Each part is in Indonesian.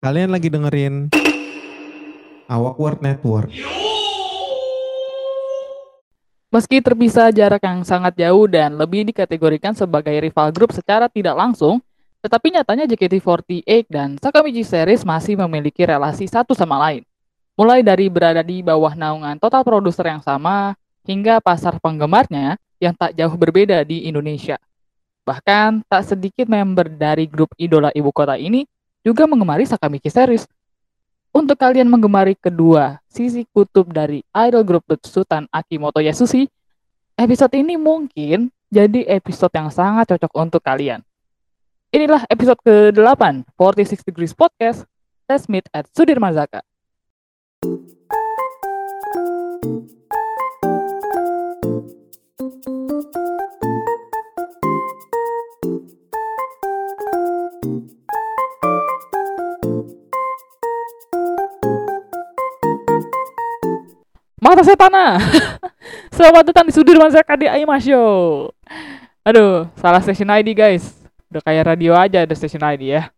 Kalian lagi dengerin Awak Word Network. Meski terpisah jarak yang sangat jauh dan lebih dikategorikan sebagai rival grup secara tidak langsung, tetapi nyatanya JKT48 dan Sakamichi Series masih memiliki relasi satu sama lain. Mulai dari berada di bawah naungan total produser yang sama, hingga pasar penggemarnya yang tak jauh berbeda di Indonesia. Bahkan, tak sedikit member dari grup idola ibu kota ini juga mengemari Sakamichi Series. Untuk kalian menggemari kedua sisi kutub dari idol group Sultan Akimoto Yasushi, episode ini mungkin jadi episode yang sangat cocok untuk kalian. Inilah episode ke-8 46 Degrees Podcast. Let's meet at Sudirman Zaka. Mata Setana. Selamat datang di Sudirman Zaka di Aima Show. Aduh, salah station ID guys. Udah kayak radio aja ada station ID ya.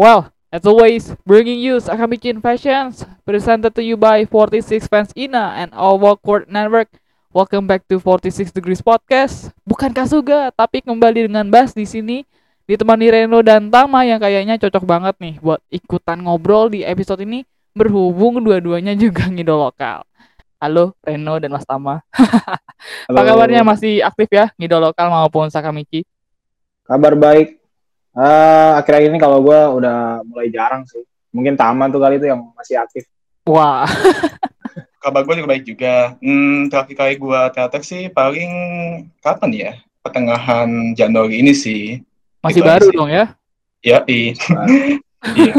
Well, as always, bringing you Sakamichi Fashions presented to you by 46 Fans Ina and All Court Network. Welcome back to 46 Degrees Podcast. Bukan Kasuga, tapi kembali dengan Bas di sini ditemani Reno dan Tama yang kayaknya cocok banget nih buat ikutan ngobrol di episode ini berhubung dua-duanya juga ngidol lokal. Halo Reno dan Mas Tama. Apa kabarnya masih aktif ya ngidol lokal maupun Sakamichi? Kabar baik. Uh, akhir-akhir ini kalau gue udah mulai jarang sih. Mungkin Tama tuh kali itu yang masih aktif. Wah. Kabar gue juga baik juga. Hmm, terakhir kali gue teater sih paling kapan ya? Pertengahan Januari ini sih. Masih Itu baru sih. dong ya? Ya, iya. iya.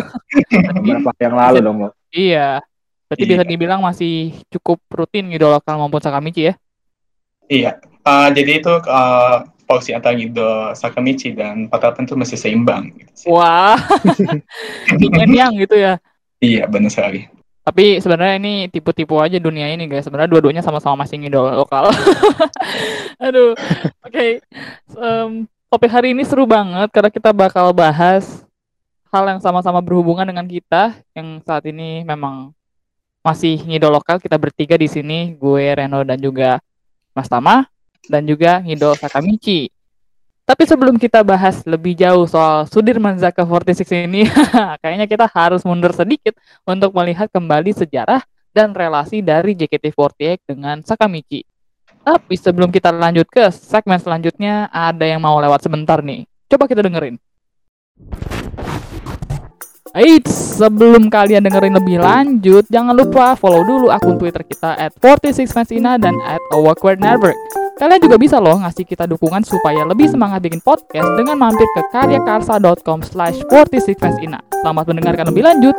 Beberapa yang lalu dong lo. Iya. Berarti Iya. bisa dibilang masih cukup rutin ngidol lokal maupun Sakamichi ya? Iya. Uh, jadi itu uh, porsi antara Gido Sakamichi dan Patapan tuh masih seimbang. Gitu sih. Wah. Yin yang gitu ya. Iya, benar sekali. Tapi sebenarnya ini tipu-tipu aja dunia ini guys. Sebenarnya dua-duanya sama-sama masih ngidol lokal. Aduh. Oke. Em, topik hari ini seru banget karena kita bakal bahas hal yang sama-sama berhubungan dengan kita yang saat ini memang masih ngidol lokal. Kita bertiga di sini, gue Reno dan juga Mas Tama dan juga ngidol Sakamichi. Tapi sebelum kita bahas lebih jauh soal Sudirman Zaka 46 ini, kayaknya kita harus mundur sedikit untuk melihat kembali sejarah dan relasi dari JKT48 dengan Sakamichi. Tapi sebelum kita lanjut ke segmen selanjutnya, ada yang mau lewat sebentar nih. Coba kita dengerin. Eits, sebelum kalian dengerin lebih lanjut, jangan lupa follow dulu akun Twitter kita at 46fansina dan at Network. Kalian juga bisa loh ngasih kita dukungan supaya lebih semangat bikin podcast dengan mampir ke karyakarsa.com slash 46fansina. Selamat mendengarkan lebih lanjut.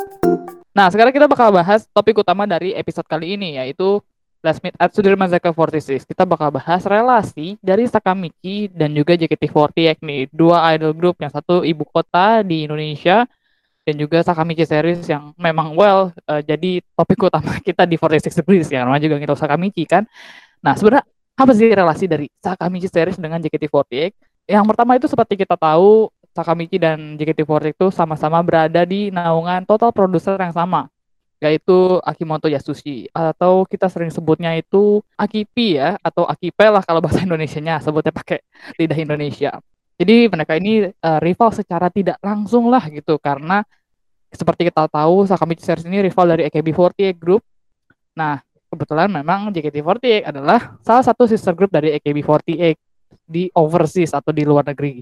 Nah, sekarang kita bakal bahas topik utama dari episode kali ini, yaitu Let's Meet at Sudirman Zaka 46. Kita bakal bahas relasi dari Sakamichi dan juga JKT48 nih, dua idol group yang satu ibu kota di Indonesia dan juga Sakamichi series yang memang well eh, jadi topik utama kita di 46 Degrees ya namanya juga gitu Sakamichi kan. Nah, sebenarnya apa sih relasi dari Sakamichi series dengan JKT48? Yang pertama itu seperti kita tahu Sakamichi dan JKT48 itu sama-sama berada di naungan total produser yang sama yaitu Akimoto Yasushi atau kita sering sebutnya itu Akipi ya atau Akipe lah kalau bahasa Indonesianya sebutnya pakai lidah Indonesia. Jadi mereka ini eh, rival secara tidak langsung lah gitu karena seperti kita tahu Sakamichi Series ini rival dari AKB48 Group. Nah, kebetulan memang JKT48 adalah salah satu sister group dari AKB48 di overseas atau di luar negeri.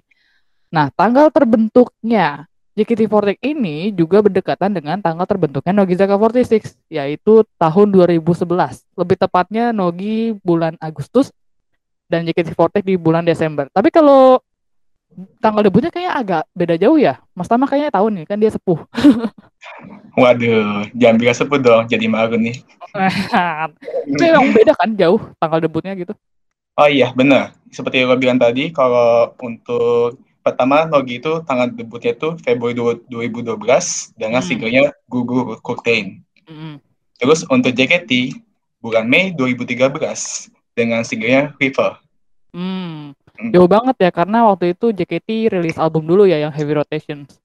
Nah, tanggal terbentuknya JKT48 ini juga berdekatan dengan tanggal terbentuknya Nogizaka 46 yaitu tahun 2011. Lebih tepatnya Nogi bulan Agustus dan JKT48 di bulan Desember. Tapi kalau tanggal debutnya kayaknya agak beda jauh ya. Mas Tama kayaknya tahu nih kan dia sepuh. Waduh, jangan bilang sebut dong, jadi malu nih. Itu yang beda kan jauh tanggal debutnya gitu. Oh iya, benar. Seperti yang gue bilang tadi, kalau untuk pertama Nogi itu tanggal debutnya itu Februari 2012 dengan Hmm. singlenya Gugu Curtain. Mm-mm. Terus untuk JKT bulan Mei 2013 dengan singlenya River. Hmm. Jauh banget ya karena waktu itu JKT rilis album dulu ya yang Heavy Rotations.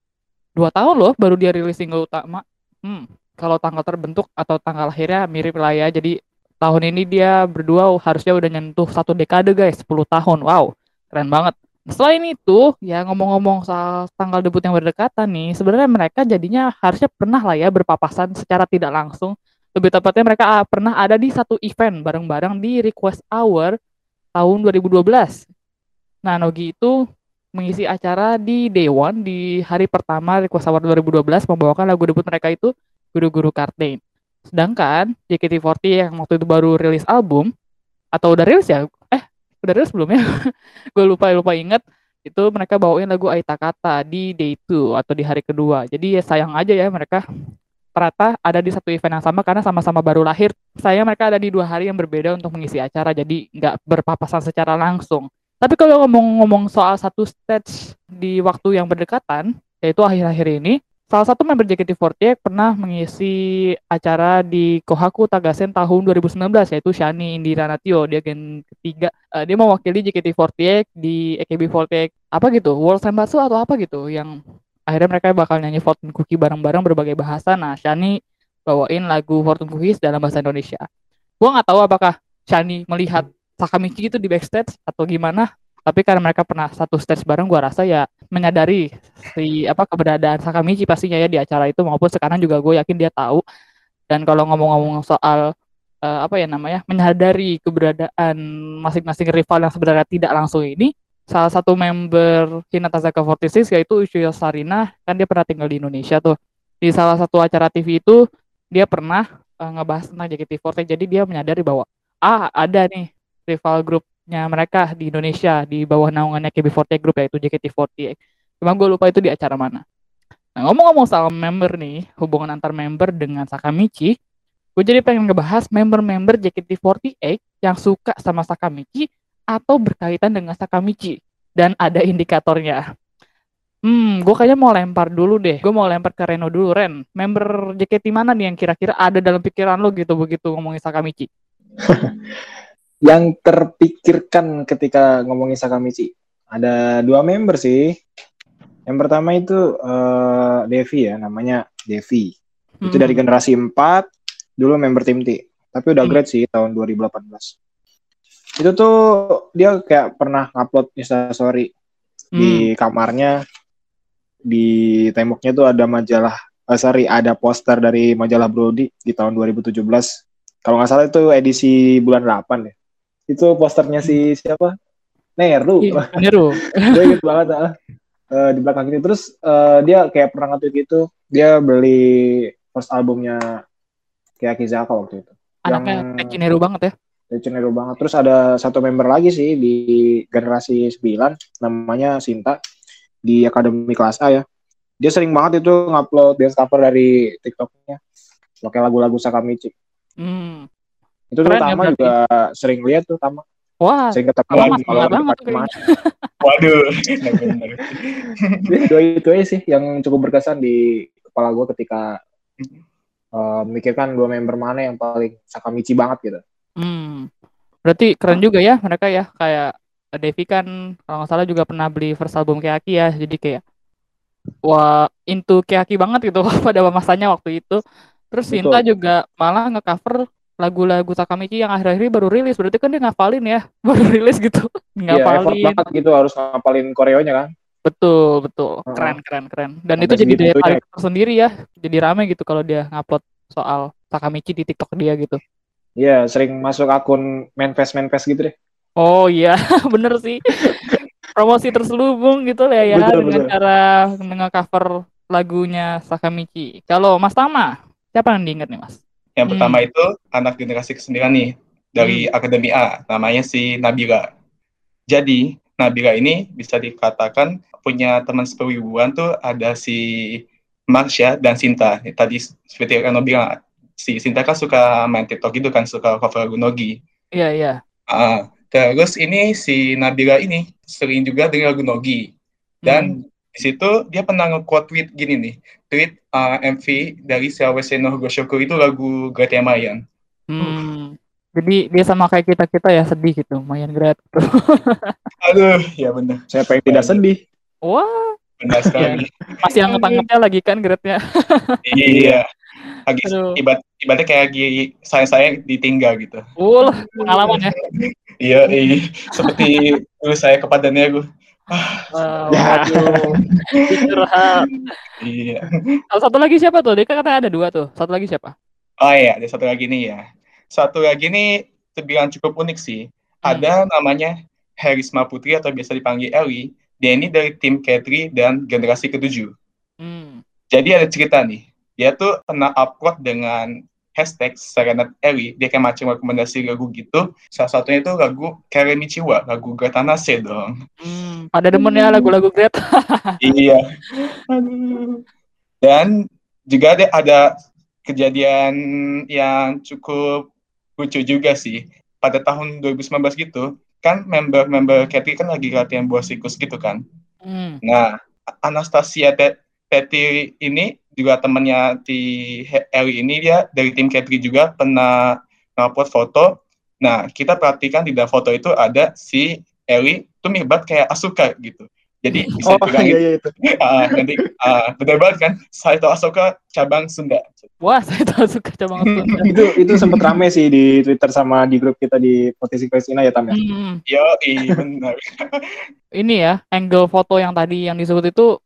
dua tahun loh baru dia rilis single utama. Hmm, kalau tanggal terbentuk atau tanggal lahirnya mirip lah ya. Jadi tahun ini dia berdua harusnya udah nyentuh satu dekade guys, 10 tahun. Wow, keren banget. Selain itu, ya ngomong-ngomong soal tanggal debut yang berdekatan nih, sebenarnya mereka jadinya harusnya pernah lah ya berpapasan secara tidak langsung. Lebih tepatnya mereka ah, pernah ada di satu event bareng-bareng di Request Hour tahun 2012. Nah, Nogi itu mengisi acara di Day One di hari pertama Request Hour 2012 membawakan lagu debut mereka itu Guru-Guru Kartain. Sedangkan JKT48 yang waktu itu baru rilis album atau udah rilis ya? Eh, udah rilis belum ya? gue lupa lupa inget itu mereka bawain lagu Aita Kata di day 2 atau di hari kedua. Jadi ya sayang aja ya mereka ternyata ada di satu event yang sama karena sama-sama baru lahir. Saya mereka ada di dua hari yang berbeda untuk mengisi acara, jadi nggak berpapasan secara langsung. Tapi kalau ngomong-ngomong soal satu stage di waktu yang berdekatan, yaitu akhir-akhir ini, salah satu member JKT48 pernah mengisi acara di Kohaku Tagasen tahun 2019 yaitu Shani Indira Natio dia gen ketiga. Uh, dia mewakili JKT48 di AKB48 apa gitu World Senbatsu atau apa gitu yang akhirnya mereka bakal nyanyi Fortune Cookie bareng-bareng berbagai bahasa. Nah Shani bawain lagu Fortune Cookies dalam bahasa Indonesia. Gua nggak tahu apakah Shani melihat Sakamichi itu di backstage atau gimana tapi karena mereka pernah satu stage bareng gua rasa ya menyadari si apa keberadaan Sakamichi pastinya ya di acara itu maupun sekarang juga gue yakin dia tahu. Dan kalau ngomong-ngomong soal uh, apa ya namanya menyadari keberadaan masing-masing rival yang sebenarnya tidak langsung ini salah satu member Hinata Zaka 46 yaitu Uchiyo Sarina kan dia pernah tinggal di Indonesia tuh. Di salah satu acara TV itu dia pernah uh, ngebahas tentang JKT48 jadi dia menyadari bahwa ah ada nih rival grupnya mereka di Indonesia di bawah naungannya KB48 Group yaitu JKT48 cuma gue lupa itu di acara mana nah ngomong-ngomong soal member nih hubungan antar member dengan Sakamichi gue jadi pengen ngebahas member-member JKT48 yang suka sama Sakamichi atau berkaitan dengan Sakamichi dan ada indikatornya. Hmm, gue kayaknya mau lempar dulu deh. Gue mau lempar ke Reno dulu, Ren. Member JKT mana nih yang kira-kira ada dalam pikiran lo gitu begitu ngomongin Sakamichi? yang terpikirkan ketika ngomongin Sakamichi ada dua member sih. Yang pertama itu uh, Devi ya, namanya Devi. Hmm. Itu dari generasi 4, dulu member tim T. Tapi udah hmm. grade sih tahun 2018 itu tuh dia kayak pernah upload instastory hmm. di kamarnya di temboknya tuh ada majalah uh, sorry ada poster dari majalah Brody di tahun 2017 kalau nggak salah itu edisi bulan 8 ya itu posternya si siapa Neru iya, Neru gue inget banget uh, di belakang itu terus uh, dia kayak pernah ngatur gitu dia beli first albumnya kayak Kizaka waktu itu anaknya yang... Neru banget ya Cenero banget. Terus ada satu member lagi sih di generasi 9 namanya Sinta di Akademi Kelas A ya. Dia sering banget itu ngupload dance cover dari TikToknya. Pakai lagu-lagu Sakamichi. Hmm. Itu tuh Tama ya, juga sering lihat tuh Tama. Wah, sering ketemu di kalau banget Waduh. Dua itu aja sih yang cukup berkesan di kepala gue ketika uh, memikirkan dua member mana yang paling Sakamichi banget gitu. Hmm. Berarti keren juga ya mereka ya kayak Devi kan kalau nggak salah juga pernah beli first album Keaki ya. Jadi kayak wah into Keaki banget gitu pada masanya waktu itu. Terus Sinta juga malah ngecover lagu-lagu Takamichi yang akhir-akhir baru rilis. Berarti kan dia ngapalin ya, baru rilis gitu. ngapalin. Iya, banget gitu harus ngapalin koreonya kan. Betul, betul. Keren, keren, keren. Dan Sampai itu jadi daya tarik tersendiri ya. Jadi rame gitu kalau dia ngupload soal Takamichi di TikTok dia gitu. Iya, sering masuk akun manifest manifest gitu deh. Oh iya, bener sih. Promosi terselubung gitu lah ya betul, dengan betul. cara dengan cover lagunya Sakamichi. Kalau Mas Tama, siapa yang diingat nih Mas? Yang hmm. pertama itu anak generasi ke-9 nih dari hmm. Akademi A, namanya si Nabila. Jadi Nabila ini bisa dikatakan punya teman seperwibuan tuh ada si Marsha dan Sinta. Tadi seperti yang bilang si Sinta kan suka main TikTok gitu kan, suka cover lagu Nogi. Iya, iya. Uh, terus ini si Nabila ini sering juga dengar lagu Nogi. Dan hmm. Di situ dia pernah nge-quote tweet gini nih, tweet uh, MV dari Siawase no Goshoku itu lagu Great Mayan. Hmm. Jadi dia sama kayak kita-kita ya sedih gitu, mayan great. Aduh, ya benar. Siapa yang tidak sedih? Wah, benar sekali. Masih hangat-hangatnya lagi kan grade-nya. iya. Lagi ibarat ibaratnya kayak lagi saya saya ditinggal gitu. Uh, pengalaman ya. Iya, iya. seperti dulu saya kepadanya gue. Uh, Ya. waduh. Curhat. Iya. Kalau satu lagi siapa tuh? Dia kan katanya ada dua tuh. Satu lagi siapa? Oh iya, ada satu lagi nih ya. Satu lagi nih terbilang cukup unik sih. Hmm. Ada namanya Herisma Putri atau biasa dipanggil Eli. Dia ini dari tim K3 dan generasi ketujuh. Hmm. Jadi ada cerita nih. Dia tuh pernah upload dengan hashtag Serenade Eli. Dia kayak macam rekomendasi lagu gitu. Salah satunya itu lagu Karemichiwa, lagu Gatanase dong. Hmm. Pada demen ya lagu-lagu grade. iya. Dan juga ada, ada kejadian yang cukup lucu juga sih. Pada tahun 2019 gitu, kan member-member Kathy kan lagi latihan buah sikus gitu kan. Hmm. Nah, Anastasia Te- Teti ini juga temannya di Ellie ini dia dari tim Katri juga pernah ngupload foto. Nah, kita perhatikan di dalam foto itu ada si Ellie tuh mirip banget kayak Asuka gitu. Jadi bisa Oh dibilang iya iya itu. Ah, nanti ah, benar banget kan Saito Asoka cabang Sunda Wah, saya tahu suka coba ngetun. itu itu sempat rame sih di Twitter sama di grup kita di Potensi Kristina ya Tam ya. Hmm. yo iya benar Ini ya, angle foto yang tadi yang disebut itu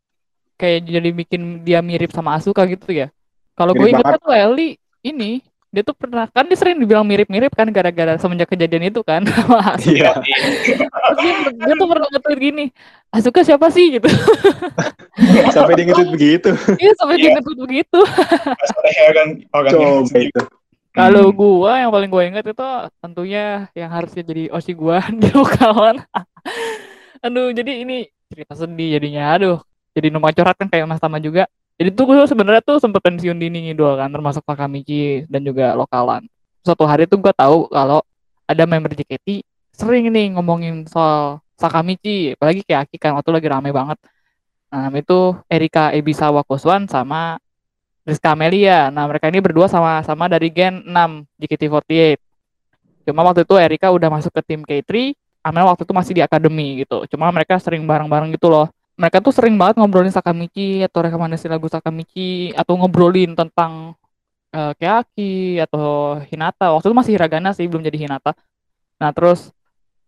kayak jadi bikin dia mirip sama Asuka gitu ya. Kalau gue ingetnya tuh Ellie ini dia tuh pernah kan dia sering dibilang mirip-mirip kan gara-gara semenjak kejadian itu kan sama Asuka. Iya. Dia, dia tuh pernah nge-tweet gini, Asuka siapa sih gitu. Sampai dia nge-tweet begitu. Iya sampai dia Iya. nge-tweet begitu. Coba sendiri. itu. Kalau gua yang paling gua inget itu tentunya yang harusnya jadi Oshi gua di lokalan. Aduh, jadi ini cerita sedih jadinya. Aduh, jadi nomor curhat kan kayak Mas Tama juga. Jadi tuh gue sebenarnya tuh sempet pensiun dini ngidol kan, termasuk Takamichi dan juga lokalan. Suatu hari tuh gua tahu kalau ada member JKT sering nih ngomongin soal Sakamichi, apalagi kayak Aki kan waktu lagi rame banget. Nah, itu Erika Ebisawa Koswan sama Rizka Amelia. Nah, mereka ini berdua sama-sama dari Gen 6 JKT48. Cuma waktu itu Erika udah masuk ke tim K3, Amel waktu itu masih di akademi gitu. Cuma mereka sering bareng-bareng gitu loh. Mereka tuh sering banget ngobrolin Sakamichi atau rekomendasi lagu Sakamichi atau ngobrolin tentang eh, Keaki atau Hinata. Waktu itu masih Hiragana sih, belum jadi Hinata. Nah, terus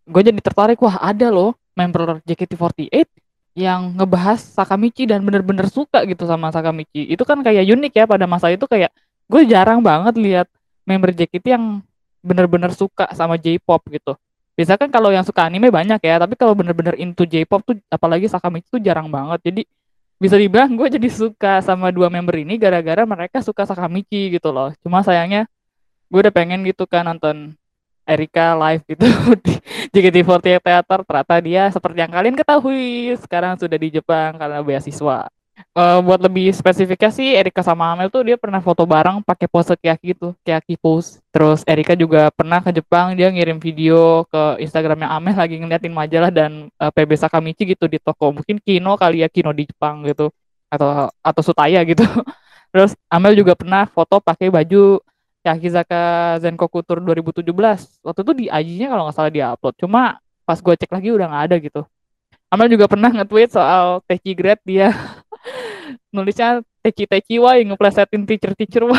gue jadi tertarik, wah ada loh member JKT48 yang ngebahas Sakamichi dan bener-bener suka gitu sama Sakamichi. Itu kan kayak unik ya pada masa itu kayak gue jarang banget lihat member JKT yang bener-bener suka sama J-pop gitu. Biasanya kan kalau yang suka anime banyak ya, tapi kalau bener-bener into J-pop tuh apalagi Sakamichi tuh jarang banget. Jadi bisa dibilang gue jadi suka sama dua member ini gara-gara mereka suka Sakamichi gitu loh. Cuma sayangnya gue udah pengen gitu kan nonton Erika live gitu di JKT48 Theater ternyata dia seperti yang kalian ketahui sekarang sudah di Jepang karena beasiswa. Eh, buat lebih spesifiknya sih Erika sama Amel tuh dia pernah foto bareng pakai pose Kiyaki gitu, Kiyaki pose. Terus Erika juga pernah ke Jepang dia ngirim video ke Instagramnya Amel lagi ngeliatin majalah dan eh, PB Sakamichi gitu di toko mungkin Kino kali ya Kino di Jepang gitu atau atau Sutaya gitu. Terus Amel juga pernah foto pakai baju Yakizaka Zenkoku Tour 2017. Waktu itu di IG-nya kalau nggak salah dia upload. Cuma pas gue cek lagi udah nggak ada gitu. Amel juga pernah nge-tweet soal Techi Grade dia nulisnya Techi Techi why ngeplesetin teacher teacher tuh.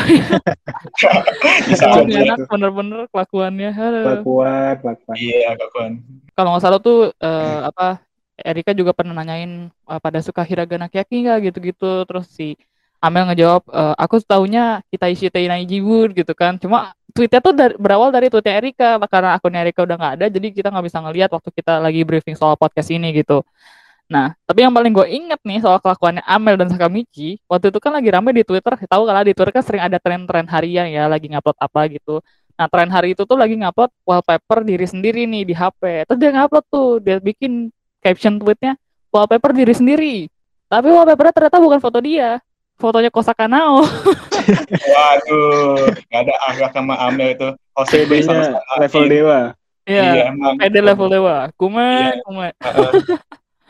bener-bener kelakuannya. Kelakuan, kelakuan. iya kawan Kalau nggak salah tuh eh, apa Erika juga pernah nanyain eh, pada suka hiragana kyaki nggak gitu-gitu. Terus si Amel ngejawab, "Eh, aku tahunya kita isi Teinai Jibun gitu kan. Cuma tweetnya tuh dari, berawal dari tweetnya Erika karena akunnya Erika udah nggak ada, jadi kita nggak bisa ngelihat waktu kita lagi briefing soal podcast ini gitu. Nah, tapi yang paling gue inget nih soal kelakuannya Amel dan Sakamichi, waktu itu kan lagi rame di Twitter, tahu kalau di Twitter kan sering ada tren-tren harian ya, lagi ngupload apa gitu. Nah, tren hari itu tuh lagi ngupload wallpaper diri sendiri nih di HP. Terus dia ngupload tuh, dia bikin caption tweetnya wallpaper diri sendiri. Tapi wallpapernya ternyata bukan foto dia, fotonya Kosaka Nao. waduh nggak ada akhlak sama Amel itu cosplay sama PD-nya level dewa. Iya, iya emang pede level dewa. Kume, Iya. kume. Heeh.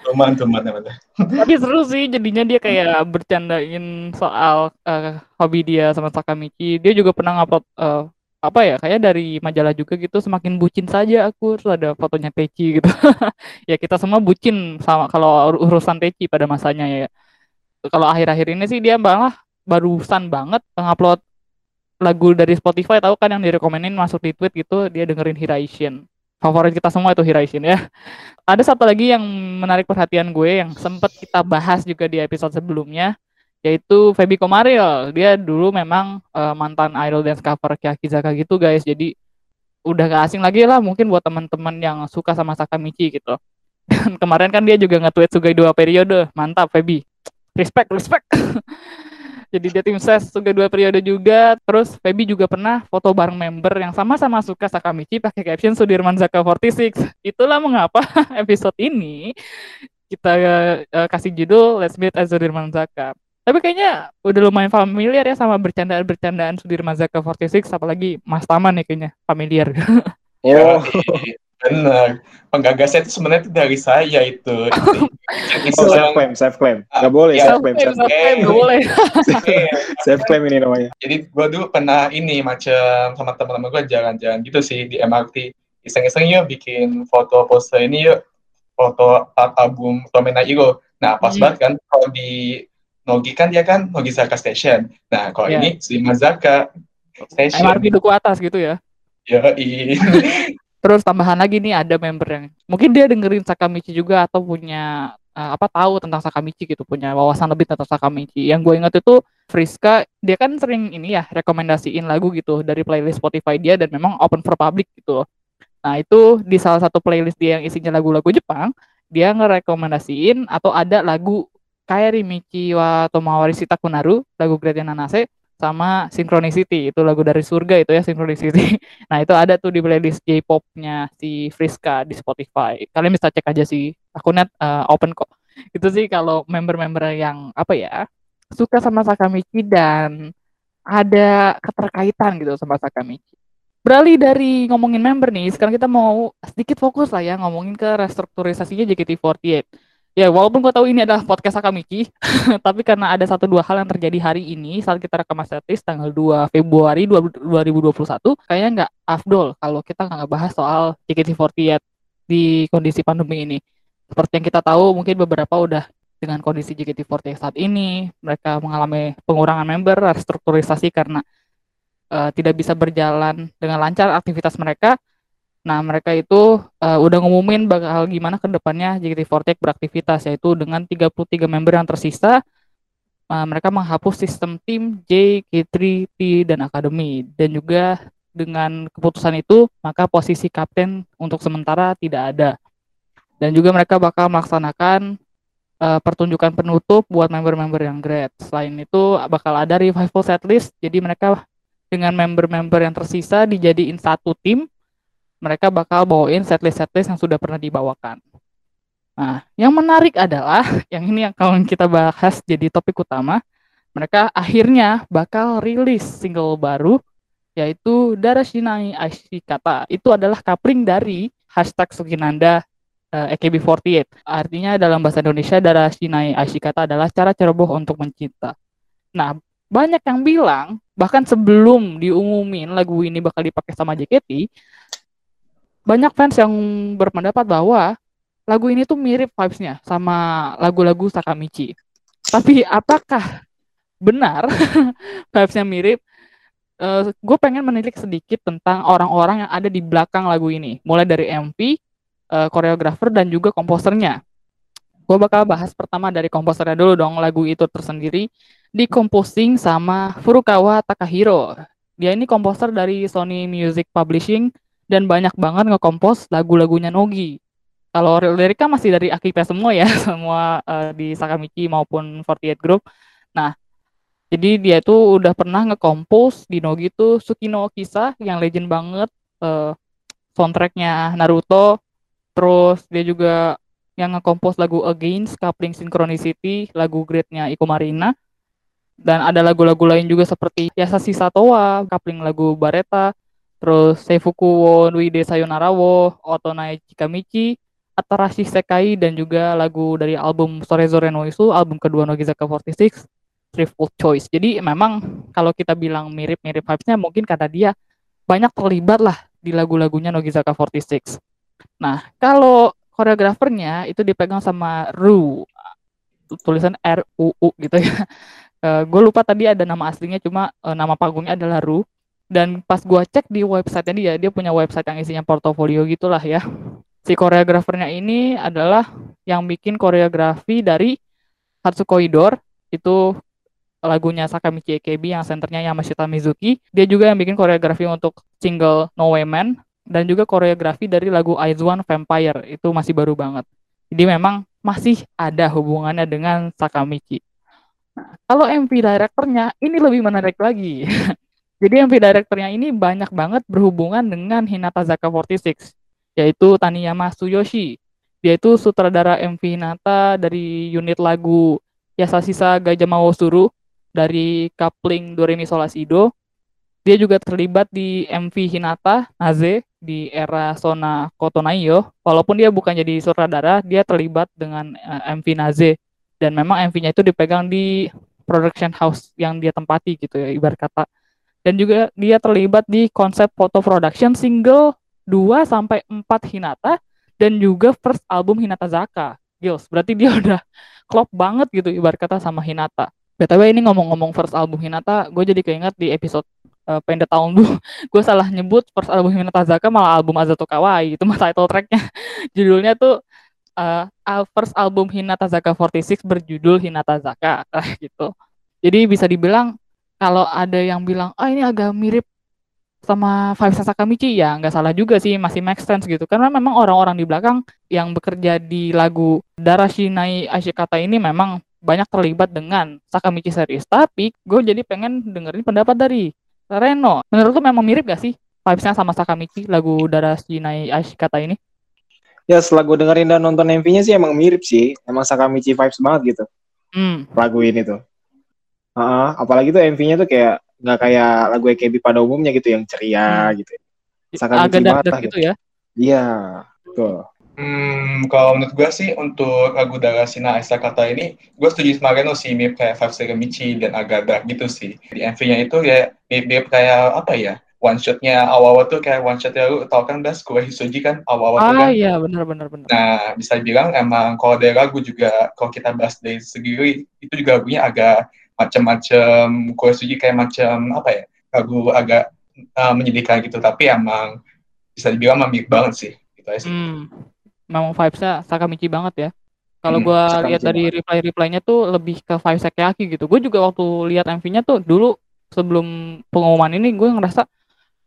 Tuman tuman tuman Tapi seru sih jadinya dia kayak bercandain soal eh, hobi dia sama Sakamichi. Dia juga pernah ngupload eh, apa ya kayak dari majalah juga gitu semakin bucin saja aku terus ada fotonya Teci gitu. Ya kita semua bucin sama kalau ur- urusan Teci pada masanya ya. Kalau akhir-akhir ini sih dia malah barusan banget ngupload lagu dari Spotify tahu kan yang direkomenin masuk di tweet gitu dia dengerin Hiraishin favorit kita semua itu Hiraishin ya ada satu lagi yang menarik perhatian gue yang sempat kita bahas juga di episode sebelumnya yaitu Feby Komaril. Dia dulu memang eh, mantan idol dance cover Kyakizaka gitu guys. Jadi udah gak asing lagi lah mungkin buat teman-teman yang suka sama Sakamichi gitu. Dan kemarin kan dia juga nge-tweet Sugai dua periode. Mantap Feby. Respect, respect. Jadi dia tim ses Sugai dua periode juga. Terus Feby juga pernah foto bareng member yang sama-sama suka Sakamichi pakai caption Sudirman Zaka 46. Itulah mengapa episode ini kita eh, kasih judul Let's Meet as Sudirman Zaka. Tapi kayaknya udah lumayan familiar ya sama bercandaan-bercandaan Sudirman Zaka 46 apalagi Mas Taman nih kayaknya familiar. Yo, Benar. Penggagasnya itu sebenarnya itu dari saya itu. oh, self claim, self claim. Gak boleh Ya, self claim, self claim. Nggak boleh. Self claim ini namanya. Jadi gue dulu pernah ini macam sama teman-teman gue jalan-jalan gitu sih di MRT. Iseng-iseng yuk bikin foto poster ini yuk. Foto art album Tomena Iro. Nah pas Hmm. banget kan kalau di Nogi kan dia kan Nogi Zaka Station. Nah kalau Iya. ini Sudirman Zaka Station. MRT duku atas gitu ya. Yoi. Terus tambahan lagi nih ada member yang mungkin dia dengerin Sakamichi juga atau punya eh, apa tahu tentang Sakamichi gitu, punya wawasan lebih tentang Sakamichi. Yang gue ingat itu Friska, dia kan sering ini ya rekomendasiin lagu gitu dari playlist Spotify dia dan memang open for public gitu. Nah, itu di salah satu playlist dia yang isinya lagu-lagu Jepang, dia ngerekomendasiin atau ada lagu Kairi Michi wa Tomawari Shita Kunaru, lagu Great Nanase sama Synchronicity, itu lagu dari surga itu ya Synchronicity. Nah, itu ada tuh di playlist J-pop-nya si Friska di Spotify. Kalian bisa cek aja sih. Akunnya eh, open kok. Itu sih kalau member-member yang apa ya, suka sama Sakamichi dan ada keterkaitan gitu sama Sakamichi. Beralih dari ngomongin member nih, sekarang kita mau sedikit fokus lah ya ngomongin ke restrukturisasinya JKT48. Ya, walaupun gue tahu ini adalah podcast Sakamichi, tapi karena ada satu dua hal yang terjadi hari ini saat kita rekam statis tanggal 2 Februari 2021, kayaknya nggak afdol kalau kita nggak bahas soal JKT48 di kondisi pandemi ini. Seperti yang kita tahu, mungkin beberapa udah dengan kondisi JKT48 saat ini, mereka mengalami pengurangan member, restrukturisasi karena eh, tidak bisa berjalan dengan lancar aktivitas mereka. Nah, mereka itu eh, udah ngumumin bakal gimana ke depannya JKT48 beraktivitas, yaitu dengan 33 member yang tersisa, eh, mereka menghapus sistem tim J, K3, T, dan Akademi. Dan juga dengan keputusan itu, maka posisi kapten untuk sementara tidak ada. Dan juga mereka bakal melaksanakan eh, pertunjukan penutup buat member-member yang grade. Selain itu, bakal ada revival setlist, jadi mereka dengan member-member yang tersisa dijadiin satu tim, mereka bakal bawain setlist-setlist yang sudah pernah dibawakan. Nah, yang menarik adalah yang ini yang kalau kita bahas jadi topik utama, mereka akhirnya bakal rilis single baru yaitu Darashinai Ashikata. Itu adalah coupling dari hashtag Sukinanda eh, AKB48. Artinya dalam bahasa Indonesia Darashinai Ashikata adalah cara ceroboh untuk mencinta. Nah, banyak yang bilang bahkan sebelum diumumin lagu ini bakal dipakai sama JKT, banyak fans yang berpendapat bahwa lagu ini tuh mirip vibes-nya sama lagu-lagu Sakamichi. Tapi apakah benar vibes-nya mirip? gue pengen menilik sedikit tentang orang-orang yang ada di belakang lagu ini, mulai dari MV, eh, koreografer dan juga komposernya. Gue bakal bahas pertama dari komposernya dulu dong. Lagu itu tersendiri dikomposing sama Furukawa Takahiro. Dia ini komposer dari Sony Music Publishing dan banyak banget ngekompos lagu-lagunya Nogi. Kalau liriknya masih dari Akipa semua ya, semua eh, di Sakamichi maupun 48 Group. Nah, jadi dia itu udah pernah ngekompos di Nogi tuh Tsukino Kisa yang legend banget eh, soundtracknya Naruto. Terus dia juga yang ngekompos lagu Against, Coupling Synchronicity, lagu greatnya Iko Marina. Dan ada lagu-lagu lain juga seperti Yasashi Satowa, coupling lagu Bareta, terus Seifuku wo Nuide Sayonara wo, Otonai Chikamichi, Atarashi Sekai, dan juga lagu dari album Sorezore no Isu, album kedua Nogizaka 46, Thriftful Choice. Jadi memang kalau kita bilang mirip-mirip vibes-nya mungkin karena dia banyak terlibat lah di lagu-lagunya Nogizaka 46. Nah, kalau koreografernya itu dipegang sama Ru. Tulisan R U U gitu ya. Uh, gue lupa tadi ada nama aslinya cuma uh, nama panggungnya adalah Ru. Dan pas gue cek di website dia, dia punya website yang isinya portofolio gitulah ya. Si koreografernya ini adalah yang bikin koreografi dari Hatsuko Idor itu lagunya Sakamichi AKB yang senternya Yamashita Mizuki. Dia juga yang bikin koreografi untuk single No Way Man dan juga koreografi dari lagu Aizuan Vampire itu masih baru banget. Jadi memang masih ada hubungannya dengan Sakamichi. Kalau MV directornya ini lebih menarik lagi. Jadi MV directornya ini banyak banget berhubungan dengan Hinata Zaka 46 yaitu Taniyama Tsuyoshi. Dia itu sutradara MV Hinata dari unit lagu Yasashisa Gajah Suru dari coupling Doremi Solasido. Dia juga terlibat di MV Hinata Naze di era Sona Kotonaiyo. Walaupun dia bukan jadi sutradara, dia terlibat dengan eh, MV Naze dan memang MV-nya itu dipegang di production house yang dia tempati gitu ya ibarat kata. Dan juga dia terlibat di konsep foto production single 2 sampai 4 Hinata dan juga first album Hinata Zaka. Gils, berarti dia udah klop banget gitu ibarat kata sama Hinata. BTW ini ngomong-ngomong first album Hinata, gue jadi keinget di episode uh, pendek tahun dulu, gue salah nyebut first album Hinata Zaka malah album Azato Kawaii, itu mah title tracknya. Judulnya tuh uh, first album Hinata Zaka 46 berjudul Hinata Zaka, gitu. Jadi bisa dibilang kalau ada yang bilang, ah ini agak mirip sama Five Sakamichi ya nggak salah juga sih masih make sense gitu karena memang orang-orang di belakang yang bekerja di lagu Darashinai Ashikata ini memang banyak terlibat dengan Sakamichi series. Tapi gue jadi pengen dengerin pendapat dari Reno. Menurut lu memang mirip gak sih vibesnya sama Sakamichi lagu Darashinai Ashikata ini? Ya setelah gue dengerin dan nonton MV-nya sih emang mirip sih. Emang Sakamichi vibes banget gitu. Hmm. Lagu ini tuh. Uh, uh, apalagi tuh MV-nya tuh kayak nggak kayak lagu EKB pada umumnya gitu yang ceria hmm. gitu. Sakamichi Agak dark gitu. gitu ya? Iya, tuh. Hmm, kalau menurut gue sih untuk lagu Darasina Kata ini, gue setuju sama Reno sih, mirip kayak Five Seconds Michi dan agak dark gitu sih. Di MV-nya itu ya mirip kayak apa ya, one shotnya awal-awal tuh kayak one shotnya lu tau kan das kue Hisuji kan awal-awal ah, tuh kan. iya benar benar benar. Nah bisa dibilang emang kalau dari lagu juga kalau kita bahas dari segi itu juga lagunya agak macam-macam kue Hisuji kayak macam apa ya lagu agak uh, menyedihkan gitu tapi emang bisa dibilang mirip banget sih gitu aja sih. Hmm memang vibesnya Sakamichi banget ya. Kalau hmm, gue lihat dari reply-replynya tuh lebih ke Five Sekiyaki gitu. Gue juga waktu lihat MV-nya tuh dulu sebelum pengumuman ini gue ngerasa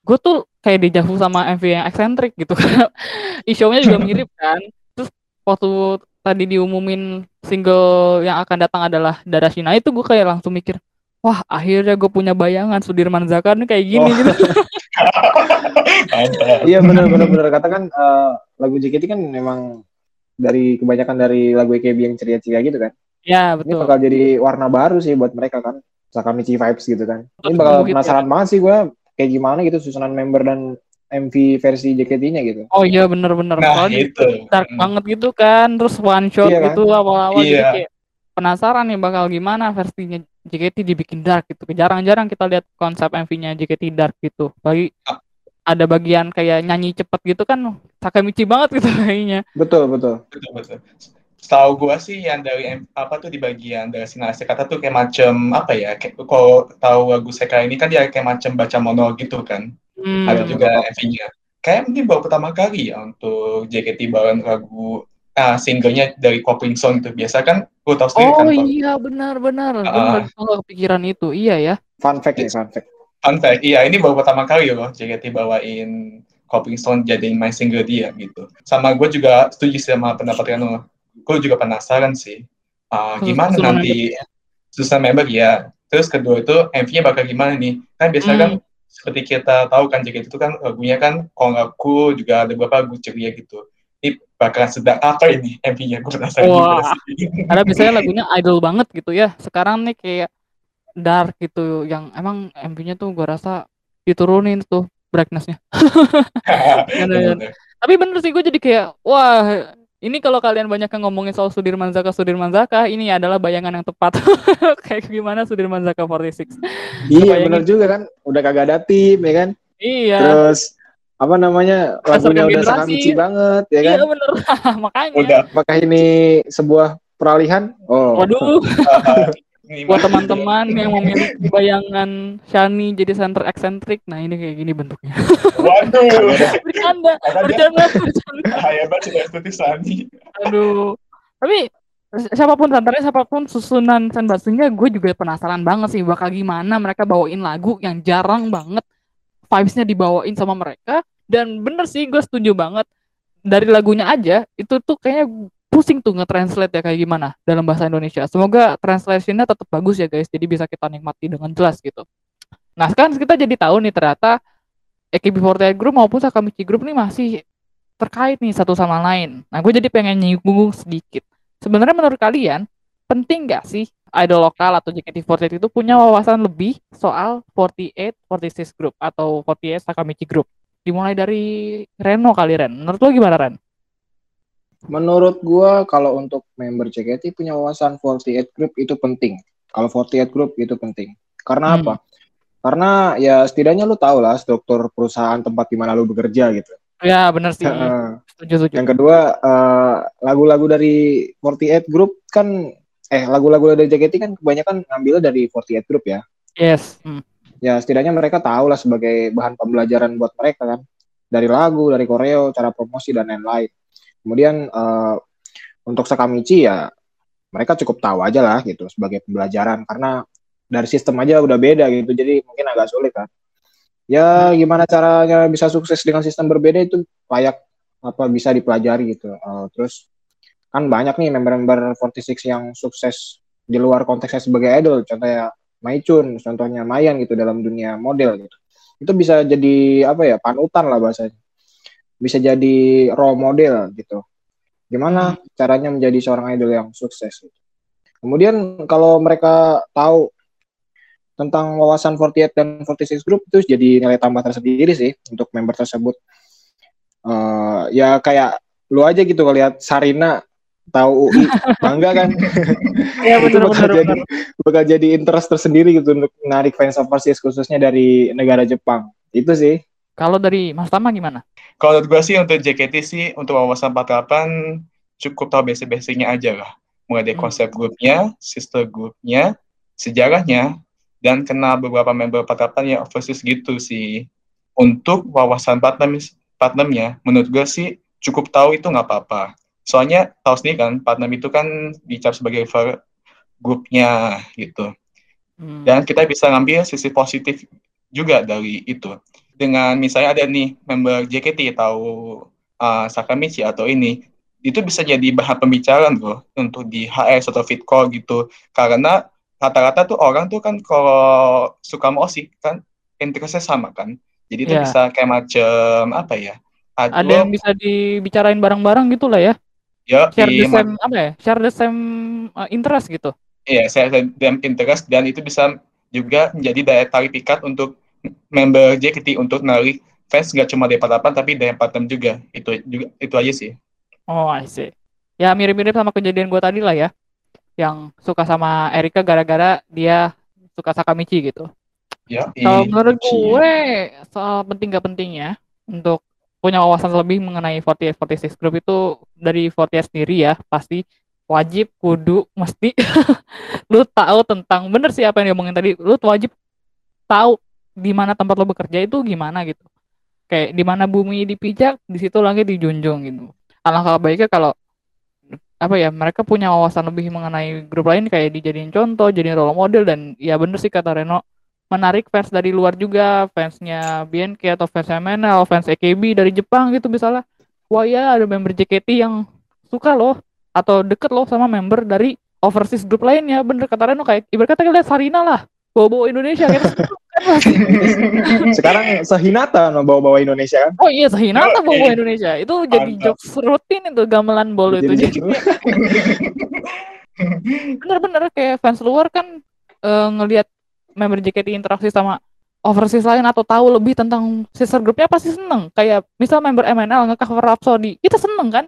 gue tuh kayak dejavu sama MV yang eksentrik gitu karena juga mirip kan. Terus waktu tadi diumumin single yang akan datang adalah Darashina itu gue kayak langsung mikir wah akhirnya gue punya bayangan Sudirman Zakar nih kayak gini oh. gitu. iya benar benar benar katakan uh, lagu JKT kan memang dari kebanyakan dari lagu EKB yang ceria-ceria gitu kan. Iya, betul. Ini bakal jadi warna baru sih buat mereka kan. Sakamichi vibes gitu kan. Ini bakal betul, penasaran ya. banget sih gue kayak gimana gitu susunan member dan MV versi JKT-nya gitu. Oh iya bener-bener. Nah, itu. Dark hmm. banget gitu kan. Terus one shot iya, gitu kan? awal-awal iya. jadi kayak penasaran nih bakal gimana versinya JKT dibikin dark gitu. Jarang-jarang kita lihat konsep MV-nya JKT dark gitu. Bagi ah ada bagian kayak nyanyi cepet gitu kan Sakamichi banget gitu kayaknya. Betul, betul. Betul, betul. Setahu gua sih yang dari apa tuh di bagian dari sinasi kata tuh kayak macam apa ya? Kayak kalau tahu lagu Seka ini kan dia kayak macam baca monolog gitu kan. Hmm. Ada juga MV-nya. Kayak mungkin baru pertama kali ya untuk JKT bawain lagu uh, singlenya dari Coping Song itu biasa kan gue tau sendiri oh, kan. Oh iya benar benar. Uh, gue kepikiran itu. Iya ya. Fun fact nih, fun fact. Fun fact, iya ini baru pertama kali loh JKT bawain Coping Stone jadiin main single dia gitu. Sama gue juga setuju sama pendapat Rano. Gue juga penasaran sih. Uh, gimana nanti susah member ya. Terus kedua itu MV-nya bakal gimana nih? Kan biasanya hmm. kan seperti kita tahu kan JKT itu kan lagunya kan kalau nggak cool juga ada beberapa lagu ceria gitu. Ini bakal sedang apa ini MV-nya? Gue penasaran Wah, juga sih. Karena biasanya lagunya idol banget gitu ya. Sekarang nih kayak dark gitu yang emang MV-nya tuh gue rasa diturunin tuh brightness-nya. Tapi bener sih gue jadi kayak wah ini kalau kalian banyak yang ngomongin soal Sudirman Zaka Sudirman Zaka ini adalah bayangan yang tepat kayak gimana Sudirman Zaka 46. Iya bener juga kan udah kagak ada tim ya kan. Iya. Terus apa namanya lagunya udah generasi. Sakamichi banget ya kan? Iya bener. Makanya. Udah. Apakah ini sebuah peralihan? Oh, Waduh, buat teman-teman yang memiliki bayangan Shani jadi center eksentrik, nah ini kayak gini bentuknya. Waduh. bercanda, bercanda, bercanda. Sudah estetik Sani. Aduh. Tapi siapa pun santarnya, siapa pun susunan senbatsunya, gue juga penasaran banget sih bakal gimana mereka bawain lagu yang jarang banget vibes-nya dibawain sama mereka. Dan bener sih, gue setuju banget. Dari lagunya aja, itu tuh kayaknya pusing tuh nge-translate ya kayak gimana dalam bahasa Indonesia. Semoga translation-nya tetap bagus ya guys, jadi bisa kita nikmati dengan jelas gitu. Nah sekarang kita jadi tahu nih ternyata AKB48 Group maupun Sakamichi Group nih masih terkait nih satu sama lain. Nah gue jadi pengen nyinggung sedikit. Sebenarnya menurut kalian penting gak sih idol lokal atau JKT48 itu punya wawasan lebih soal 48, 46 Group atau 48 Sakamichi Group? Dimulai dari Reno kali Ren. Menurut lo gimana Ren? Menurut gua kalau untuk member JKT punya wawasan 48 group itu penting. Kalau 48 group itu penting. Karena Hmm. apa? Karena ya setidaknya lu tahu lah struktur perusahaan tempat di mana lu bekerja gitu. Ya bener sih. Setuju setuju. Yang kedua eh, lagu-lagu dari 48 group kan eh lagu-lagu dari JKT kan kebanyakan ngambil dari 48 group ya. Yes. Hmm. Ya setidaknya mereka tahu lah sebagai bahan pembelajaran buat mereka kan. Dari lagu, dari koreo, cara promosi dan lain-lain. Kemudian eh, untuk Sakamichi ya mereka cukup tahu aja lah gitu sebagai pembelajaran karena dari sistem aja udah beda gitu jadi mungkin agak sulit kan. Ya gimana caranya bisa sukses dengan sistem berbeda itu layak apa bisa dipelajari gitu. Eh, terus kan banyak nih member-member 46 yang sukses di luar konteksnya sebagai idol. Contohnya Maichun, contohnya Mayan gitu dalam dunia model gitu. Itu bisa jadi apa ya panutan lah bahasanya. Bisa jadi role model gitu. Gimana caranya menjadi seorang idol yang sukses gitu. Kemudian kalau mereka tahu tentang wawasan 48 dan 46 group itu jadi nilai tambah tersendiri sih untuk member tersebut. Eh, ya kayak lu aja gitu ngeliat Sarina tahu UI bangga kan Iya itu bener bakal bener jadi bener. bakal jadi interest tersendiri gitu untuk menarik fans overseas khususnya dari negara Jepang itu sih Kalau dari Mas Tama gimana? Kalau menurut gue sih untuk JKT sih untuk wawasan 48 cukup tahu basic-basicnya aja lah. Mulai dari Hmm. konsep grupnya, sister grupnya, sejarahnya, dan kenal beberapa member 48 yang overseas gitu sih. Untuk wawasan partner partnernya, menurut gue sih cukup tahu itu nggak apa-apa. Soalnya tahu sendiri kan, partner itu kan dicap sebagai for grupnya gitu. Hmm. Dan kita bisa ngambil sisi positif juga dari itu. Dengan misalnya ada nih member JKT tahu uh, Sakamichi atau ini, itu bisa jadi bahan pembicaraan loh untuk di HS atau fit call gitu. Karena rata-rata tuh orang tuh kan kalau suka mau sih kan interestnya sama kan. Jadi itu Iya. bisa kayak macam apa ya? Ada yang bisa dibicarain bareng-bareng gitu lah ya. Ya, Share di- the same apa ya? Share the same uh, interest gitu. Iya, saya dan interest dan itu bisa juga menjadi daya tarik pikat untuk member JKT untuk narik fans nggak cuma dari 48 tapi dari 46 juga. Itu juga itu aja sih. Oh, I see. Ya mirip-mirip sama kejadian gue tadi lah ya. Yang suka sama Erika gara-gara dia suka Sakamichi gitu. Ya, Kalau menurut Sakamichi. gue soal penting gak pentingnya untuk punya wawasan lebih mengenai 48 46 group itu dari 48 sendiri ya pasti. Wajib kudu mesti. Lu tahu tentang bener sih apa yang diomongin tadi lu wajib tahu di mana tempat lo bekerja itu gimana gitu. Kayak di mana bumi dipijak di situ langit dijunjung gitu. Alangkah baiknya kalau apa ya mereka punya wawasan lebih mengenai grup lain kayak dijadiin contoh jadiin role model dan ya bener sih kata Reno menarik fans dari luar juga. Fansnya BNK atau fans MNL fans AKB dari Jepang gitu misalnya. Wah ya ada member JKT yang suka loh. Atau deket loh sama member dari overseas group lainnya. Bener kata Reno kayak ibarat kata kita lihat Sarina lah. Bawa-bawa Indonesia kita kan pasti. sekarang sehinata bawa-bawa Indonesia kan? Oh iya Sarina Yo, bawa eh. Indonesia. Itu jadi jokes rutin itu gamelan bol itu. Jadi gitu. bener-bener kayak fans luar kan eh, ngelihat member JKT interaksi sama overseas lain atau tahu lebih tentang sister groupnya pasti seneng. Kayak misal member MNL nge-cover Rhapsody kita seneng kan?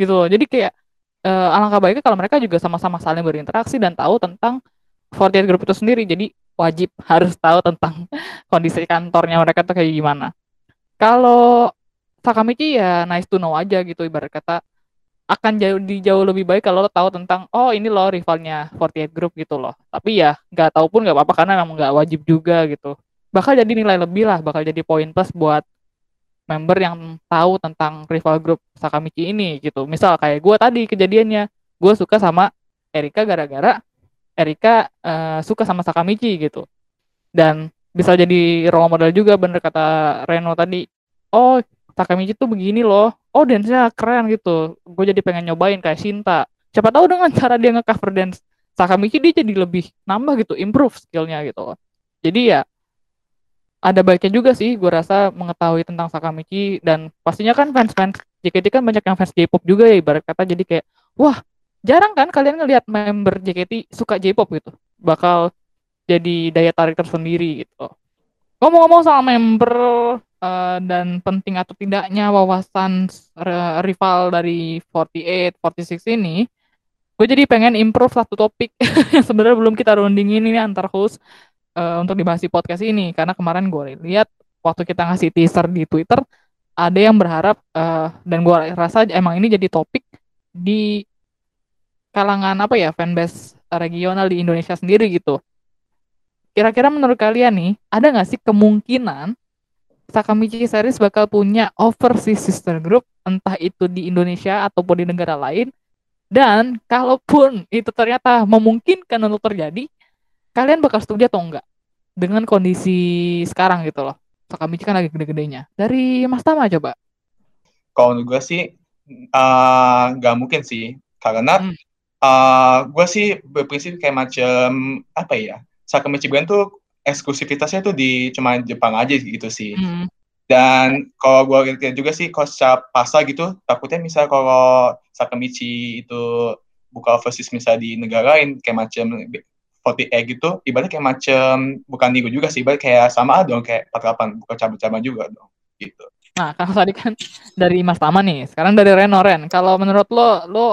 Gitu loh. Jadi kayak eh, alangkah baiknya kalau mereka juga sama-sama saling berinteraksi dan tahu tentang 48 group itu sendiri. Jadi wajib harus tahu tentang kondisi kantornya mereka tuh kayak gimana. Kalau Sakamichi ya nice to know aja gitu ibarat kata akan jauh di jauh lebih baik kalau lo tahu tentang oh ini loh rivalnya 48 Group gitu loh. Tapi ya nggak tahu pun nggak apa-apa karena memang nggak wajib juga gitu. Bakal jadi nilai lebih lah, bakal jadi poin plus buat member yang tahu tentang rival group Sakamichi ini gitu. Misal kayak gue tadi kejadiannya, gue suka sama Erika gara-gara Erika uh, suka sama Sakamichi gitu. Dan bisa jadi role model juga bener kata Reno tadi. Oh, Sakamichi tuh begini loh. Oh, dance-nya keren gitu. Gue jadi pengen nyobain kayak Shinta. Siapa tahu dengan cara dia nge-cover dance Sakamichi dia jadi lebih nambah gitu, improve skillnya gitu. Jadi ya ada baiknya juga sih gue rasa mengetahui tentang Sakamichi dan pastinya kan fans-fans JKT kan banyak yang fans J-pop juga ya ibarat kata jadi kayak wah jarang kan kalian ngelihat member JKT suka J-pop gitu bakal jadi daya tarik tersendiri gitu ngomong-ngomong soal member uh, dan penting atau tidaknya wawasan rival dari 48 46 ini gue jadi pengen improve satu topik yang sebenarnya belum kita rundingin ini antar host uh, untuk dibahas di podcast ini karena kemarin gue lihat waktu kita ngasih teaser di Twitter ada yang berharap uh, dan gue rasa emang ini jadi topik di kalangan apa ya fanbase regional di Indonesia sendiri gitu. Kira-kira menurut kalian nih ada nggak sih kemungkinan Sakamichi Series bakal punya overseas sister group entah itu di Indonesia ataupun di negara lain. Dan kalaupun itu ternyata memungkinkan untuk terjadi kalian bakal setuju atau enggak dengan kondisi sekarang gitu loh. Sakamichi kan lagi gede-gedenya. Dari Mas Tama coba. Kalau menurut gue sih uh, nggak mungkin sih. Karena hmm. uh, gue sih berprinsip kayak macam apa ya Sakamichi Brand tuh eksklusivitasnya tuh di cuma Jepang aja gitu sih. Hmm. dan kalau gue lihat juga sih kalau secara pasar gitu takutnya misal kalau Sakamichi itu buka overseas misalnya di negara lain kayak macam 48 gitu ibaratnya kayak macam bukan minggu juga sih ibarat kayak sama dong kayak 48 bukan cabang-cabang juga dong gitu. Nah kalau tadi kan dari Mas Tama nih sekarang dari Reno Ren. Kalau menurut lo lo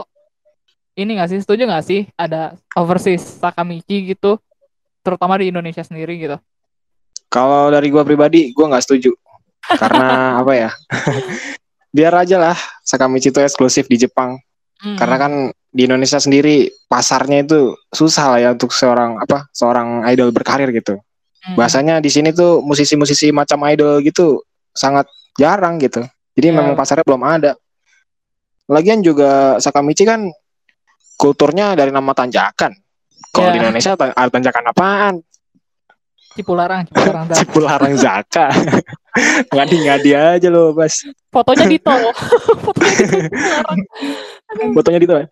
ini gak sih setuju gak sih ada overseas Sakamichi gitu terutama di Indonesia sendiri gitu kalau dari gua pribadi gua nggak setuju karena apa ya biar aja lah Sakamichi itu eksklusif di Jepang hmm. karena kan di Indonesia sendiri pasarnya itu susah lah ya untuk seorang apa seorang idol berkarir gitu. Hmm. Bahasanya di sini tuh musisi-musisi macam idol gitu sangat jarang gitu. Jadi yeah. memang pasarnya belum ada. Lagian juga Sakamichi kan kulturnya dari nama tanjakan. Kalau yeah. di Indonesia ada tanjakan apaan? Cipularang, Cipularang. Cipularang Zaka. Ngadi-ngadi aja loh, Bas. Fotonya di tol. Fotonya di tol.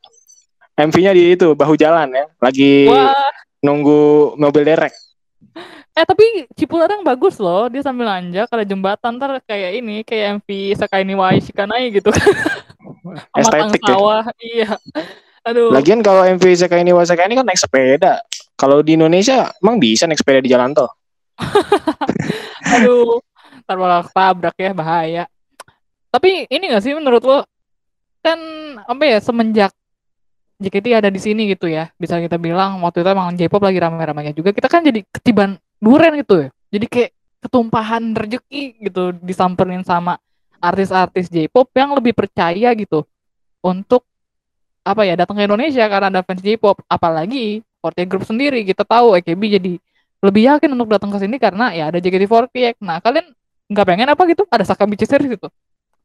MV-nya di itu bahu jalan ya, lagi Wah. nunggu mobil derek. Eh tapi Cipularang bagus loh, dia sambil nanjak ada jembatan ntar kayak ini kayak MV Sakaini wa Shikanai gitu. Estetik ya. sawah, iya. Aduh. Lagian kalau MV Sakaini wa Shikanai kan naik sepeda. Kalau di Indonesia emang bisa naik sepeda di jalan tol. Aduh, ntar malah tabrak ya bahaya. Tapi ini gak sih menurut lo kan apa ya semenjak JKT ada di sini gitu ya bisa kita bilang waktu itu emang J-pop lagi rame-ramenya juga kita kan jadi ketiban duren gitu ya jadi kayak ketumpahan rezeki gitu disamperin sama artis-artis J-pop yang lebih percaya gitu untuk apa ya datang ke Indonesia karena ada fans J-pop apalagi Forte Group sendiri kita tahu AKB jadi lebih yakin untuk datang ke sini karena ya ada JKT48 nah kalian nggak pengen apa gitu? Ada Sakabichi series gitu?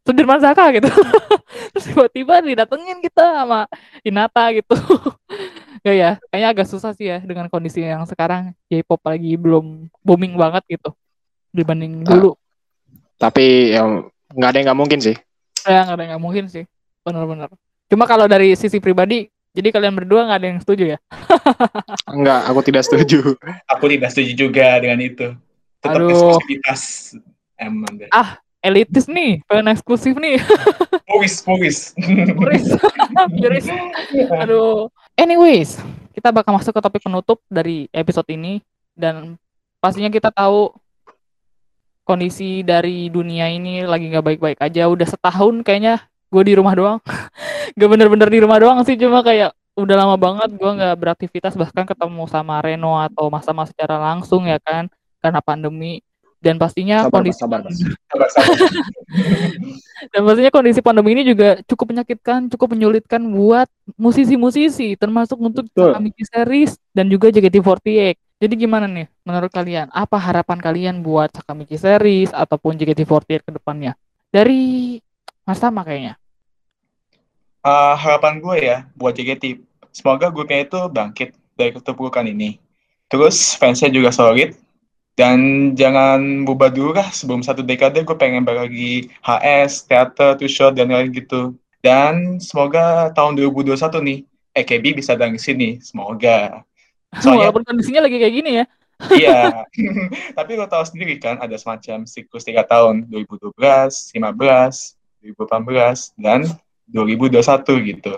Sudirman Saka gitu. Terus tiba-tiba didatengin kita sama Hinata gitu. Ya ya kayaknya agak susah sih ya dengan kondisi yang sekarang. J-pop lagi belum booming banget gitu dibanding ah. dulu. Tapi yang nggak ada yang nggak mungkin sih. Ya nggak ada yang nggak mungkin sih. Benar-benar cuma kalau dari sisi pribadi jadi kalian berdua nggak ada yang setuju ya Enggak, aku tidak setuju. aku tidak setuju juga dengan itu. Tetap Aduh. eksklusivitas. Emang deh. Ah, elitis nih, pengen eksklusif nih. Puris. Puris. puris. Aduh. Anyways, kita bakal masuk ke topik penutup dari episode ini dan pastinya kita tahu kondisi dari dunia ini lagi nggak baik-baik aja. Udah setahun kayaknya gue di rumah doang. gak bener-bener di rumah doang sih, cuma kayak udah lama banget gue nggak beraktivitas bahkan ketemu sama Reno atau masa-masa secara langsung ya kan karena pandemi dan pastinya Sabar, kondisi sabar. Sabar, sabar. dan pastinya kondisi pandemi ini juga cukup menyakitkan, cukup menyulitkan buat musisi-musisi termasuk untuk. Sakamiki Series dan juga JKT48. Jadi gimana nih menurut kalian? Apa harapan kalian buat Sakamiki Series ataupun JKT48 ke depannya? Dari Mas Tama kayaknya. Ah, harapan gue ya buat JKT, semoga grupnya itu bangkit dari keterpurukan ini. Terus fansnya juga solid, dan jangan bubar dulu lah sebelum satu dekade gue pengen lagi HS, teater, two shot, dan lain gitu. Dan semoga tahun 2021 nih, EKB bisa dari sini, semoga. Soalnya Walaupun kondisinya lagi kayak gini ya. Iya, tapi lo tahu sendiri kan ada semacam siklus tiga tahun 2012, 15, 2018, dan 2021 gitu.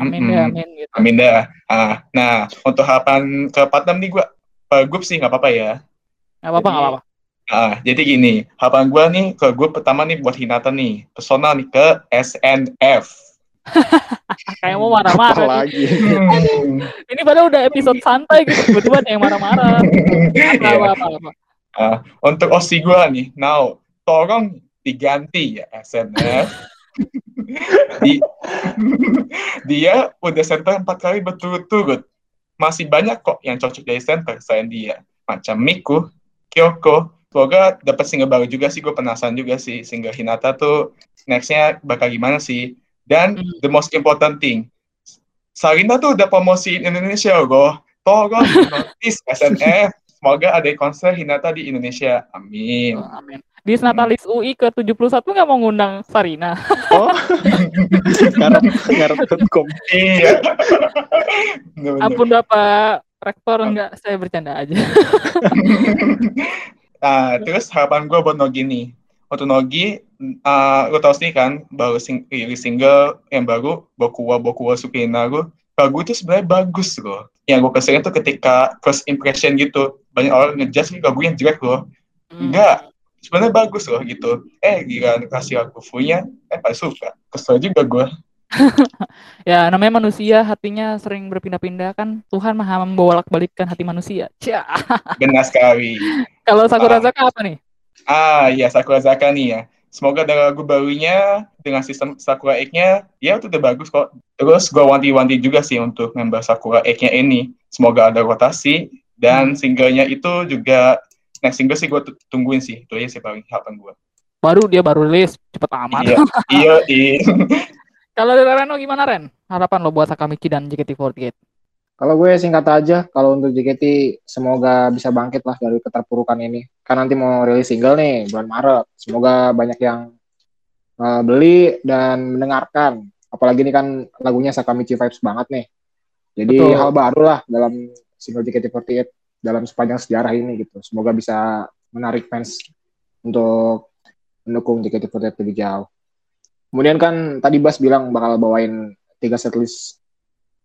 Amin Mm-mm. ya, amin gitu. Amin dah. Ah, nah, untuk harapan ke Patnam nih gue, per grup sih nggak apa-apa ya. Nggak apa-apa, nggak apa-apa. Ah, jadi gini, harapan gue nih ke grup pertama nih buat Hinata nih, personal nih ke SNF. Kayak mau marah-marah. Apalagi. Hmm. Ini padahal udah episode santai gitu, tiba-tiba ada yang marah-marah. Iya. apa, apa, apa. Ah, untuk OSI gue nih, now, tolong diganti ya SNF. Di, dia udah center empat kali berturut-turut. Masih banyak kok yang cocok jadi center selain dia. Macam Miku, Kyoko. Semoga dapat single baru juga sih, gue penasaran juga sih. Single Hinata tuh next-nya bakal gimana sih. Dan Hmm. the most important thing, Sarina tuh udah promosi Indonesia loh. Tolong notice SNF. Semoga ada konser Hinata di Indonesia. Amin. Oh, amin. Di Natalis UI ke 71 nggak mau ngundang Sarina. Oh, ngarep ngarep kom. Iya. Ampun Bapak Rektor enggak, saya bercanda aja. Nah, terus harapan gue buat Nogi nih. Untuk Nogi, uh, lo tau sih kan, baru sing rilis single yang baru, Bokuwa Bokuwa Sukinaru. Lagu itu sebenarnya bagus loh. Yang gue keselin tuh ketika first impression gitu. Banyak orang ngejudge nih lagu yang jelek loh. Hmm. Enggak, sebenarnya bagus loh gitu. Eh, gila kasih lagu fullnya, eh pada suka. Kesel juga gue. Ya, namanya manusia hatinya sering berpindah-pindah kan. Tuhan maha membolak-balikkan hati manusia. Cia. Benar sekali. Kalau Sakura Ah. Zaka apa nih? Ah, iya Sakura Zaka nih ya. Semoga dengan lagu barunya, dengan sistem Sakura Egg-nya, ya itu udah bagus kok. Terus gue wanti-wanti juga sih untuk member Sakura Egg-nya ini. Semoga ada rotasi, dan singlenya itu juga, next single sih gue tungguin sih. Itu aja sih paling harapan gue. Baru dia baru rilis, cepet amat. Iya, iya, iya. Kalau dari Reno gimana Ren? Harapan lo buat Sakamichi dan JKT48? Kalau gue singkat aja, kalau untuk JKT semoga bisa bangkit lah dari keterpurukan ini. Kan nanti mau rilis single nih bulan Maret. Semoga banyak yang uh, beli dan mendengarkan. Apalagi ini kan lagunya Sakamichi vibes banget nih. Jadi Betul. hal baru lah dalam single JKT48 dalam sepanjang sejarah ini gitu. Semoga bisa menarik fans untuk mendukung JKT48 lebih jauh. Kemudian kan tadi Bas bilang bakal bawain tiga setlist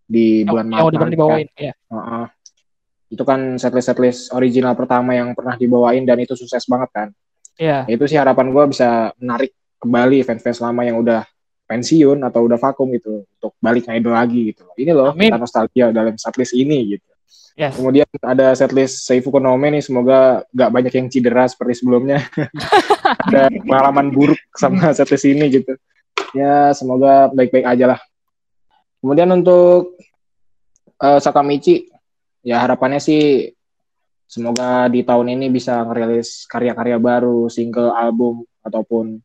di bulan Yang Maret. udah pernah nanti kan. dibawain, ya. Heeh. Itu kan setlist setlist original pertama yang pernah dibawain dan itu sukses banget kan. Iya. Ya, itu sih harapan gue bisa menarik kembali fans-fans lama yang udah pensiun atau udah vakum gitu untuk balik ngidol lagi gitu. Ini loh Amin. kita nostalgia dalam setlist ini gitu. Yes. Kemudian ada setlist Seifu Konome nih semoga gak banyak yang cedera seperti sebelumnya. ada pengalaman buruk sama setlist ini gitu. Ya semoga baik-baik aja lah. Kemudian untuk eh, Sakamichi ya harapannya sih semoga di tahun ini bisa ngerilis karya-karya baru, single, album ataupun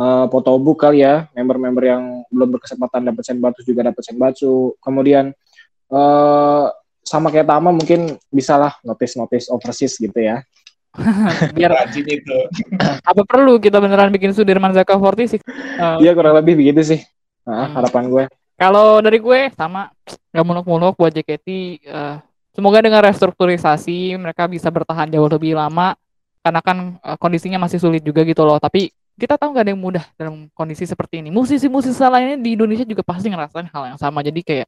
eh, photobook kali ya, member-member yang belum berkesempatan dapat senbatsu juga dapat senbatsu. Kemudian eh sama kayak Tama mungkin bisalah notice-notice overseas gitu ya. Biar Rajin itu. apa perlu kita beneran bikin Sudirman Zaka 46? Eh, Iya kurang lebih begitu sih. Nah, Hmm. harapan gue. Kalau dari gue sama nggak muluk-muluk buat JKT. eh, semoga dengan restrukturisasi mereka bisa bertahan jauh lebih lama karena kan eh, kondisinya masih sulit juga gitu loh. Tapi kita tahu nggak ada yang mudah dalam kondisi seperti ini. Musisi-musisi lainnya di Indonesia juga pasti ngerasain hal yang sama. Jadi kayak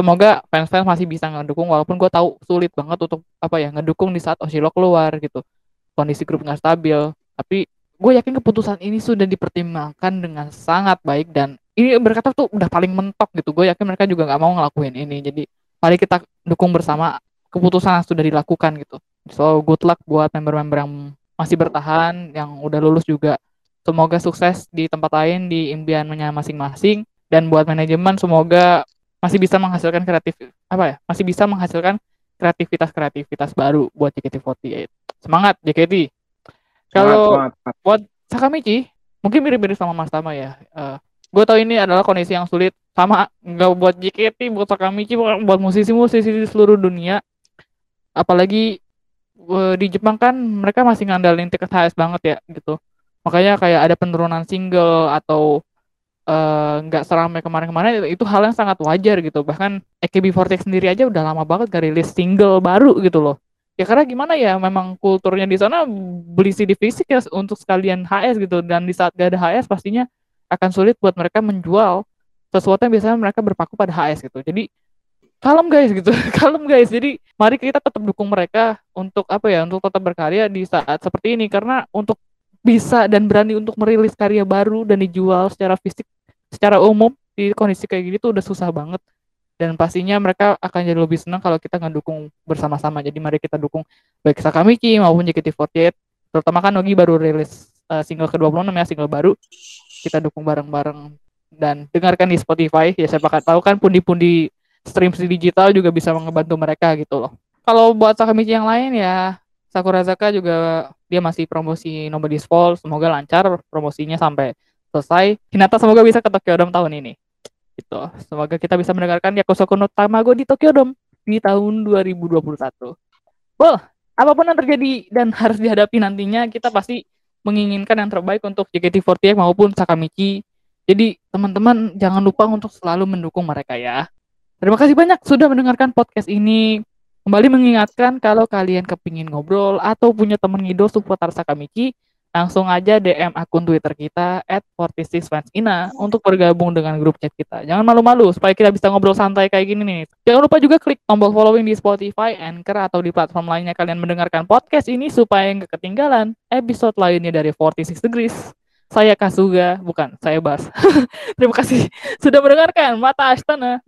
semoga fans-fans masih bisa ngedukung walaupun gue tahu sulit banget untuk apa ya ngedukung di saat Oshilo keluar gitu. Kondisi grup nggak stabil. Tapi gue yakin keputusan ini sudah dipertimbangkan dengan sangat baik dan ini berkata tuh udah paling mentok gitu gue yakin mereka juga nggak mau ngelakuin ini jadi mari kita dukung bersama keputusan yang sudah dilakukan gitu so good luck buat member-member yang masih bertahan yang udah lulus juga semoga sukses di tempat lain di impiannya masing-masing dan buat manajemen semoga masih bisa menghasilkan kreatif apa ya? Masih bisa menghasilkan kreativitas kreativitas baru buat JKT48 semangat JKT kalau buat Sakamichi mungkin mirip-mirip sama Mas Tama ya. Eh gue tau ini adalah kondisi yang sulit. Sama nggak buat JKT buat Sakamichi buat musisi-musisi di seluruh dunia. Apalagi eh, di Jepang kan mereka masih ngandalin tiket HS banget ya gitu. Makanya kayak ada penurunan single atau eh, nggak seramai kemarin-kemarin itu- itu hal yang sangat wajar gitu. Bahkan AKB48 sendiri aja udah lama banget gak rilis single baru gitu loh. Ya karena gimana ya memang kulturnya di sana beli CD fisik ya untuk sekalian HS gitu. Dan di saat gak ada HS pastinya akan sulit buat mereka menjual sesuatu yang biasanya mereka berpaku pada HS gitu. Jadi kalem guys gitu kalem guys. Jadi mari kita tetap dukung mereka untuk apa ya untuk tetap berkarya di saat seperti ini. Karena untuk bisa dan berani untuk merilis karya baru dan dijual secara fisik secara umum di kondisi kayak gini tuh udah susah banget. Dan pastinya mereka akan jadi lebih senang kalau kita ngedukung bersama-sama. Jadi mari kita dukung baik Sakamichi maupun JKT48 terutama kan Nogi baru rilis uh, single ke-26 ya single baru. Kita dukung bareng-bareng. Dan dengarkan di Spotify ya siapa tahu kan pundi-pundi stream di digital juga bisa ngebantu mereka gitu loh. Kalau buat Sakamichi yang lain ya Sakurazaka juga dia masih promosi Nobody's Fall semoga lancar promosinya sampai selesai. Hinata semoga bisa ke Tokyo Dome tahun ini. Gitu. Semoga kita bisa mendengarkan Yakusoku no Tamago di Tokyo Dome di tahun 2021 well apa pun yang terjadi dan harus dihadapi nantinya kita pasti menginginkan yang terbaik untuk JKT48 maupun Sakamichi. Jadi teman-teman jangan lupa untuk selalu mendukung mereka ya. Terima kasih banyak sudah mendengarkan podcast ini. Kembali mengingatkan kalau kalian kepingin ngobrol atau punya temen ngidol seputar Sakamichi, langsung aja DM akun Twitter kita at 46fansina untuk bergabung dengan grup chat kita. Jangan malu-malu supaya kita bisa ngobrol santai kayak gini nih. Jangan lupa juga klik tombol following di Spotify, Anchor, atau di platform lainnya kalian mendengarkan podcast ini supaya nggak ketinggalan episode lainnya dari 46 Degrees. Saya Kasuga, bukan, saya Bas. Terima kasih sudah mendengarkan. Mata Astana.